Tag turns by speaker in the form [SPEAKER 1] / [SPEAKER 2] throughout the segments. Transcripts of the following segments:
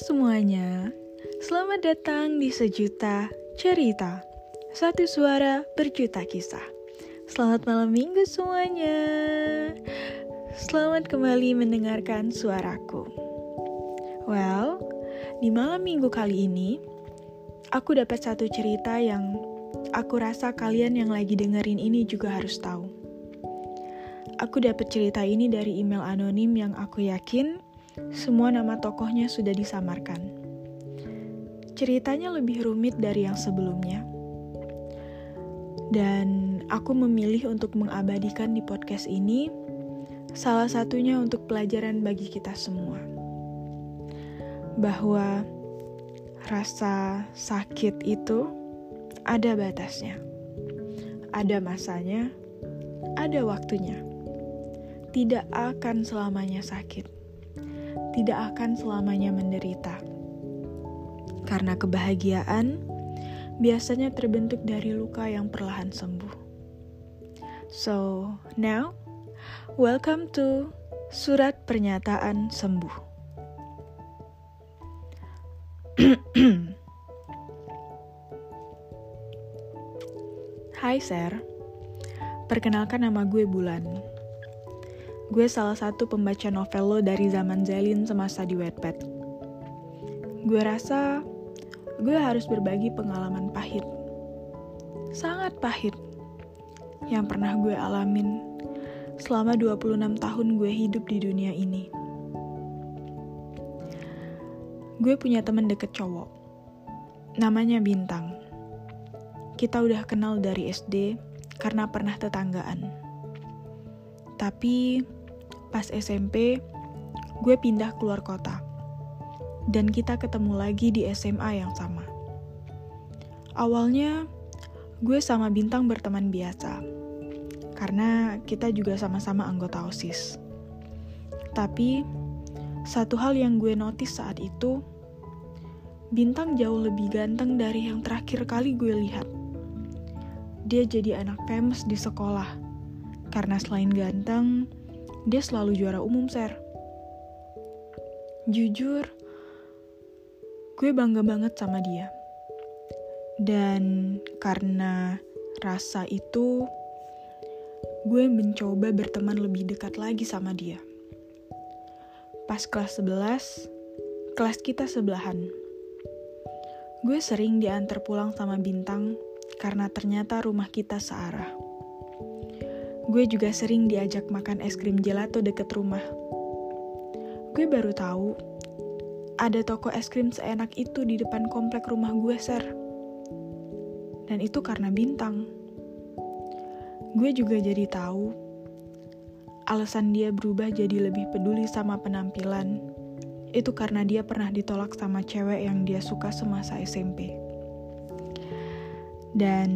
[SPEAKER 1] semuanya, selamat datang di Sejuta Cerita. Satu suara berjuta kisah. Selamat malam minggu semuanya. Selamat kembali mendengarkan suaraku. Well, di malam minggu kali ini Aku dapat satu cerita yang aku rasa kalian yang lagi dengerin ini juga harus tahu. Aku dapat cerita ini dari email anonim yang aku yakin semua nama tokohnya sudah disamarkan. Ceritanya lebih rumit dari yang sebelumnya. Dan aku memilih untuk mengabadikan di podcast ini salah satunya untuk pelajaran bagi kita semua. Bahwa rasa sakit itu ada batasnya. Ada masanya, ada waktunya. Tidak akan selamanya sakit tidak akan selamanya menderita. Karena kebahagiaan biasanya terbentuk dari luka yang perlahan sembuh. So, now, welcome to Surat Pernyataan Sembuh. Hai Sir, perkenalkan nama gue Bulan Gue salah satu pembaca novel lo dari zaman Zelin semasa di Wattpad. Gue rasa gue harus berbagi pengalaman pahit. Sangat pahit. Yang pernah gue alamin selama 26 tahun gue hidup di dunia ini. Gue punya temen deket cowok. Namanya Bintang. Kita udah kenal dari SD karena pernah tetanggaan. Tapi pas SMP, gue pindah keluar kota. Dan kita ketemu lagi di SMA yang sama. Awalnya, gue sama Bintang berteman biasa. Karena kita juga sama-sama anggota OSIS. Tapi, satu hal yang gue notice saat itu, Bintang jauh lebih ganteng dari yang terakhir kali gue lihat. Dia jadi anak famous di sekolah. Karena selain ganteng, dia selalu juara umum, Ser. Jujur, gue bangga banget sama dia. Dan karena rasa itu, gue mencoba berteman lebih dekat lagi sama dia. Pas kelas 11, kelas kita sebelahan. Gue sering diantar pulang sama Bintang karena ternyata rumah kita searah. Gue juga sering diajak makan es krim gelato deket rumah. Gue baru tahu ada toko es krim seenak itu di depan komplek rumah gue, Ser. Dan itu karena bintang. Gue juga jadi tahu alasan dia berubah jadi lebih peduli sama penampilan. Itu karena dia pernah ditolak sama cewek yang dia suka semasa SMP. Dan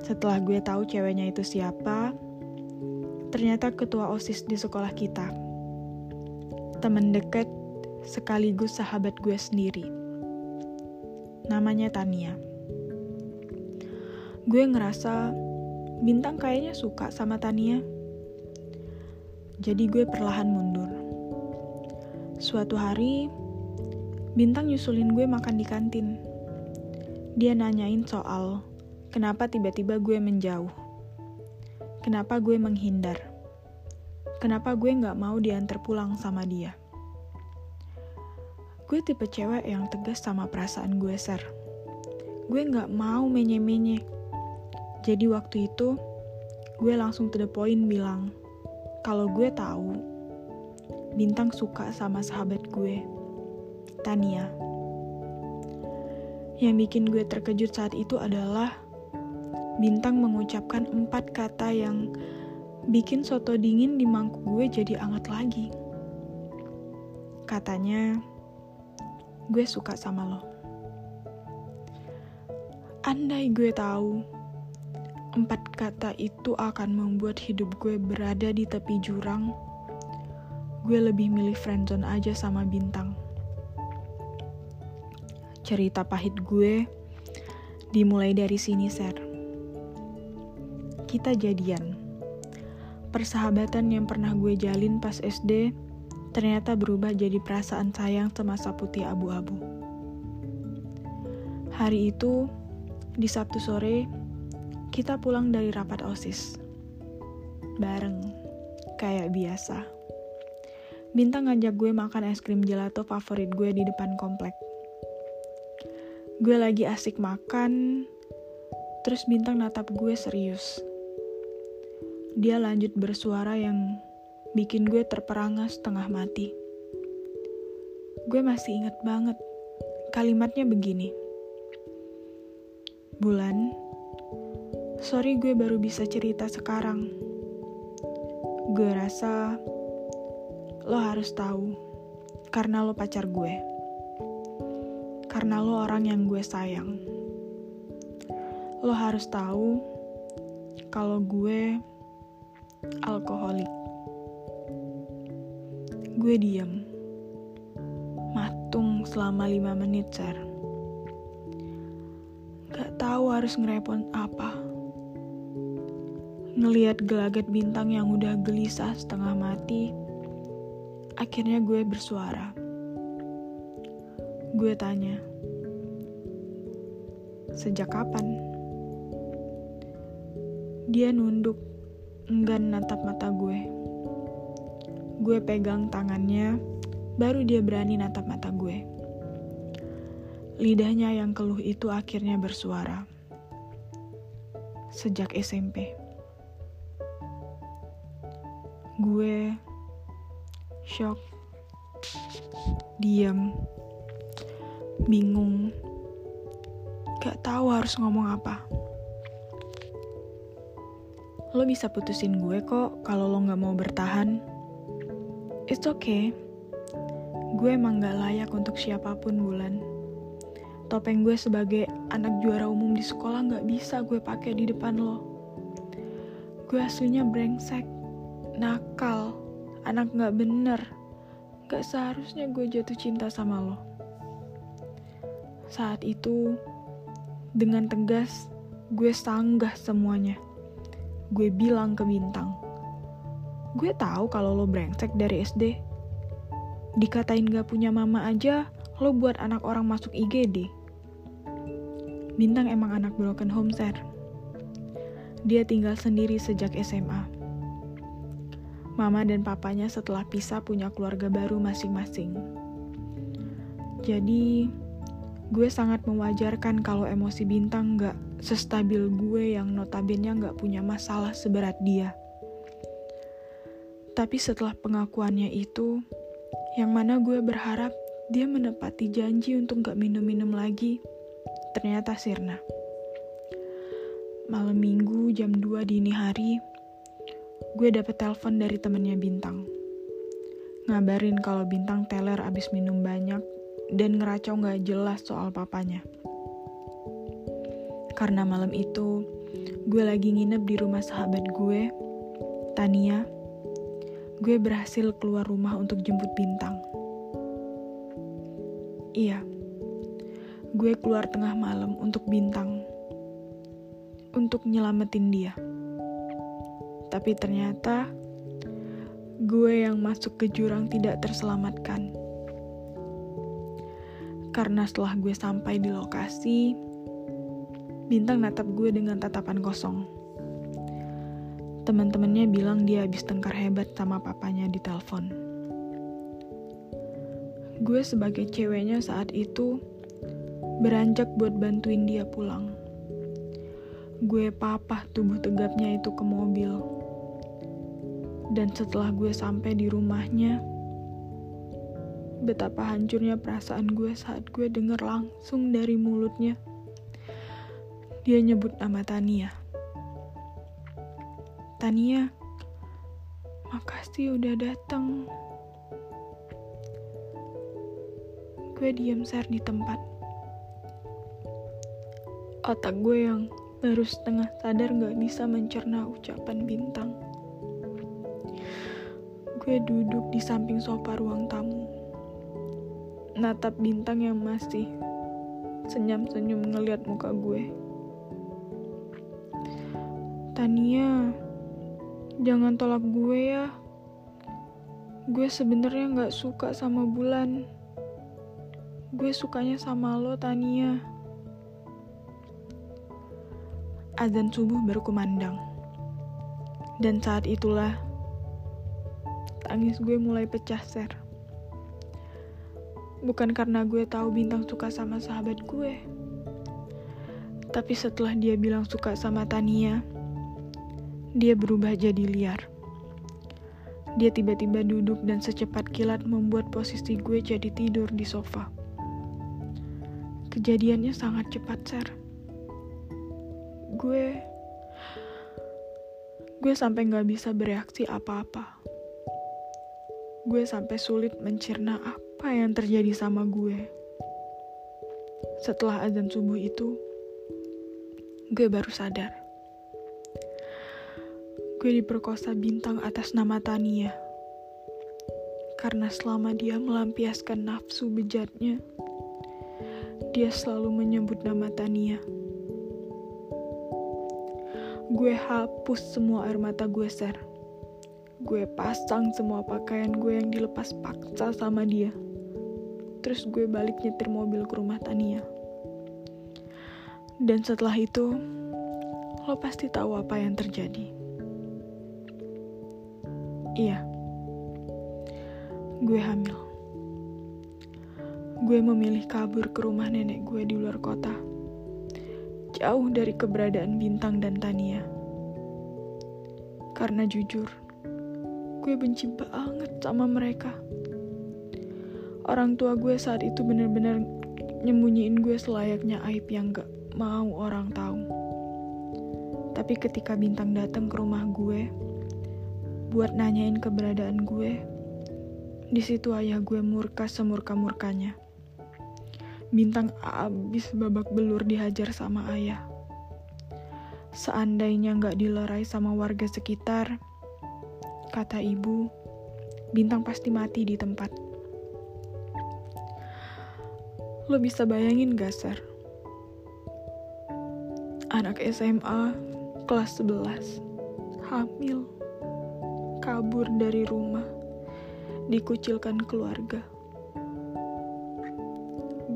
[SPEAKER 1] setelah gue tahu ceweknya itu siapa, ternyata ketua OSIS di sekolah kita. Temen deket sekaligus sahabat gue sendiri. Namanya Tania. Gue ngerasa Bintang kayaknya suka sama Tania. Jadi gue perlahan mundur. Suatu hari, Bintang nyusulin gue makan di kantin. Dia nanyain soal kenapa tiba-tiba gue menjauh kenapa gue menghindar. Kenapa gue gak mau diantar pulang sama dia. Gue tipe cewek yang tegas sama perasaan gue, Ser. Gue gak mau menye-menye. Jadi waktu itu, gue langsung to the point bilang, kalau gue tahu Bintang suka sama sahabat gue, Tania. Yang bikin gue terkejut saat itu adalah Bintang mengucapkan empat kata yang bikin soto dingin di mangkuk gue jadi anget lagi. Katanya, gue suka sama lo. Andai gue tahu, empat kata itu akan membuat hidup gue berada di tepi jurang, gue lebih milih friendzone aja sama bintang. Cerita pahit gue dimulai dari sini, Ser kita jadian. Persahabatan yang pernah gue jalin pas SD ternyata berubah jadi perasaan sayang semasa putih abu-abu. Hari itu, di Sabtu sore, kita pulang dari rapat OSIS. Bareng, kayak biasa. Bintang ngajak gue makan es krim gelato favorit gue di depan komplek. Gue lagi asik makan, terus Bintang natap gue serius. Dia lanjut bersuara yang bikin gue terperangah setengah mati. Gue masih inget banget kalimatnya begini. Bulan, sorry gue baru bisa cerita sekarang. Gue rasa lo harus tahu karena lo pacar gue. Karena lo orang yang gue sayang. Lo harus tahu kalau gue alkoholik. Gue diam. Matung selama lima menit, Sar. Gak tahu harus ngerepon apa. Ngeliat gelagat bintang yang udah gelisah setengah mati, akhirnya gue bersuara. Gue tanya, sejak kapan? Dia nunduk, enggan natap mata gue. Gue pegang tangannya, baru dia berani natap mata gue. Lidahnya yang keluh itu akhirnya bersuara. Sejak SMP. Gue shock, diam, bingung, gak tahu harus ngomong apa. Lo bisa putusin gue kok kalau lo gak mau bertahan. It's okay. Gue emang gak layak untuk siapa pun bulan. Topeng gue sebagai anak juara umum di sekolah gak bisa gue pakai di depan lo. Gue aslinya brengsek, nakal, anak gak bener. Gak seharusnya gue jatuh cinta sama lo. Saat itu, dengan tegas, gue sanggah semuanya. Gue bilang ke Bintang, Gue tahu kalau lo brengsek dari SD. Dikatain gak punya mama aja, lo buat anak orang masuk IGD. Bintang emang anak broken home, sir. Dia tinggal sendiri sejak SMA. Mama dan papanya setelah pisah punya keluarga baru masing-masing. Jadi, gue sangat mewajarkan kalau emosi bintang gak sestabil gue yang notabene gak punya masalah seberat dia. Tapi setelah pengakuannya itu, yang mana gue berharap dia menepati janji untuk gak minum-minum lagi, ternyata sirna. Malam minggu jam 2 dini hari, gue dapet telepon dari temennya Bintang. Ngabarin kalau Bintang teler abis minum banyak dan ngeracau gak jelas soal papanya. Karena malam itu, gue lagi nginep di rumah sahabat gue, Tania, gue berhasil keluar rumah untuk jemput bintang. Iya, gue keluar tengah malam untuk bintang, untuk nyelamatin dia. Tapi ternyata gue yang masuk ke jurang tidak terselamatkan. Karena setelah gue sampai di lokasi, bintang natap gue dengan tatapan kosong. Teman-temannya bilang dia habis tengkar hebat sama papanya di telepon. Gue sebagai ceweknya saat itu beranjak buat bantuin dia pulang. Gue papah tubuh tegapnya itu ke mobil. Dan setelah gue sampai di rumahnya, betapa hancurnya perasaan gue saat gue denger langsung dari mulutnya. Dia nyebut nama Tania. Tania, makasih udah datang. Gue diam ser di tempat. Otak gue yang baru setengah sadar gak bisa mencerna ucapan bintang. Gue duduk di samping sofa ruang tamu. Natap bintang yang masih senyum-senyum ngeliat muka gue. Tania, Jangan tolak gue ya. gue sebenarnya nggak suka sama bulan. Gue sukanya sama lo, Tania. Azan subuh berkumandang. Dan saat itulah tangis gue mulai pecah ser. Bukan karena gue tahu bintang suka sama sahabat gue. Tapi setelah dia bilang suka sama Tania, dia berubah jadi liar. Dia tiba-tiba duduk dan secepat kilat membuat posisi gue jadi tidur di sofa. Kejadiannya sangat cepat, Ser. Gue... Gue sampai gak bisa bereaksi apa-apa. Gue sampai sulit mencerna apa yang terjadi sama gue. Setelah azan subuh itu, gue baru sadar. Gue diperkosa bintang atas nama Tania. Karena selama dia melampiaskan nafsu bejatnya, dia selalu menyebut nama Tania. Gue hapus semua air mata gue, Ser. Gue pasang semua pakaian gue yang dilepas paksa sama dia. Terus gue balik nyetir mobil ke rumah Tania. Dan setelah itu, lo pasti tahu apa yang terjadi. Iya, gue hamil. Gue memilih kabur ke rumah nenek gue di luar kota, jauh dari keberadaan Bintang dan Tania. Karena jujur, gue benci banget sama mereka. Orang tua gue saat itu benar-benar nyembunyiin gue selayaknya aib yang gak mau orang tahu. Tapi ketika Bintang datang ke rumah gue buat nanyain keberadaan gue, di situ ayah gue murka semurka-murkanya. Bintang abis babak belur dihajar sama ayah. Seandainya nggak dilerai sama warga sekitar, kata ibu, Bintang pasti mati di tempat. Lo bisa bayangin gak, Ser? anak SMA kelas 11 hamil kabur dari rumah dikucilkan keluarga.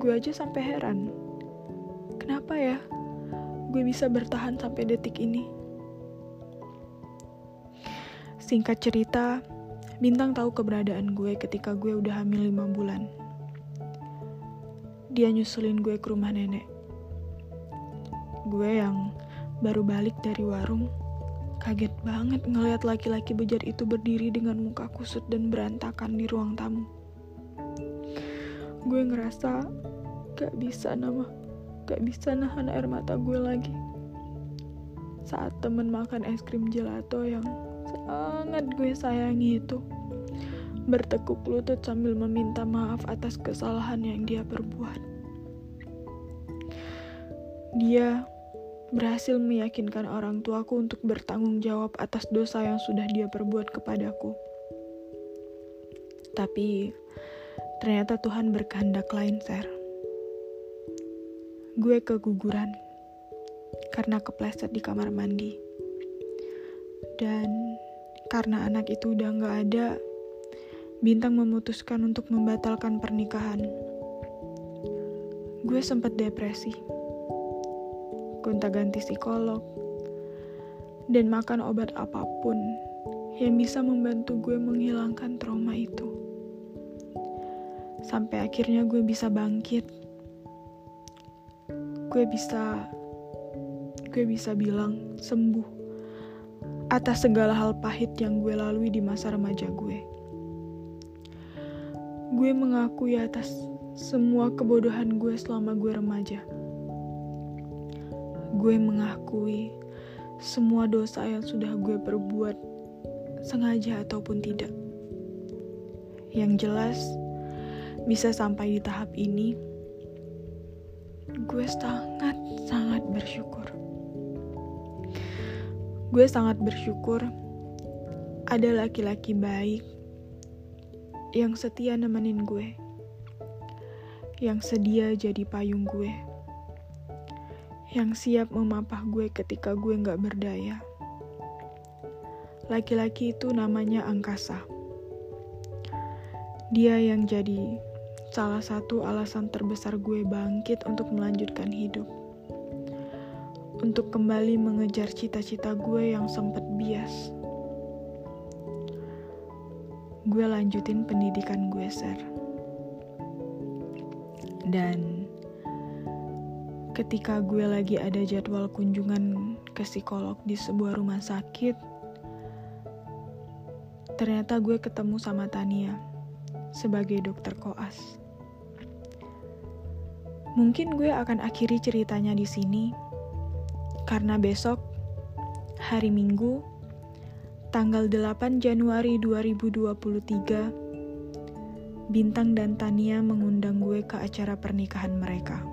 [SPEAKER 1] Gue aja sampai heran kenapa ya gue bisa bertahan sampai detik ini? Singkat cerita Bintang tahu keberadaan gue ketika gue udah hamil lima bulan. Dia nyusulin gue ke rumah nenek. Gue yang baru balik dari warung kaget banget ngeliat laki-laki bejat itu berdiri dengan muka kusut dan berantakan di ruang tamu. Gue ngerasa gak bisa nama, gak bisa nahan air mata gue lagi. Saat temen makan es krim gelato yang sangat gue sayangi itu bertekuk lutut sambil meminta maaf atas kesalahan yang dia perbuat. Dia berhasil meyakinkan orang tuaku untuk bertanggung jawab atas dosa yang sudah dia perbuat kepadaku. Tapi ternyata Tuhan berkehendak lain, Ser. Gue keguguran karena kepleset di kamar mandi. Dan karena anak itu udah gak ada, Bintang memutuskan untuk membatalkan pernikahan. Gue sempat depresi gonta-ganti psikolog, dan makan obat apa pun yang bisa membantu gue menghilangkan trauma itu. Sampai akhirnya gue bisa bangkit. Gue bisa gue bisa bilang sembuh atas segala hal pahit yang gue lalui di masa remaja gue. Gue mengakui atas semua kebodohan gue selama gue remaja gue mengakui semua dosa yang sudah gue perbuat, sengaja ataupun tidak. Yang jelas, bisa sampai di tahap ini, gue sangat-sangat bersyukur. Gue sangat bersyukur ada laki-laki baik yang setia nemenin gue, yang sedia jadi payung gue yang siap memapah gue ketika gue gak berdaya. Laki-laki itu namanya Angkasa. Dia yang jadi salah satu alasan terbesar gue bangkit untuk melanjutkan hidup. Untuk kembali mengejar cita-cita gue yang sempat bias. Gue lanjutin pendidikan gue, Ser. Dan ketika gue lagi ada jadwal kunjungan ke psikolog di sebuah rumah sakit, ternyata gue ketemu sama Tania sebagai dokter koas. Mungkin gue akan akhiri ceritanya di sini, karena besok, hari Minggu, tanggal 8 Januari 2023, Bintang dan Tania mengundang gue ke acara pernikahan mereka.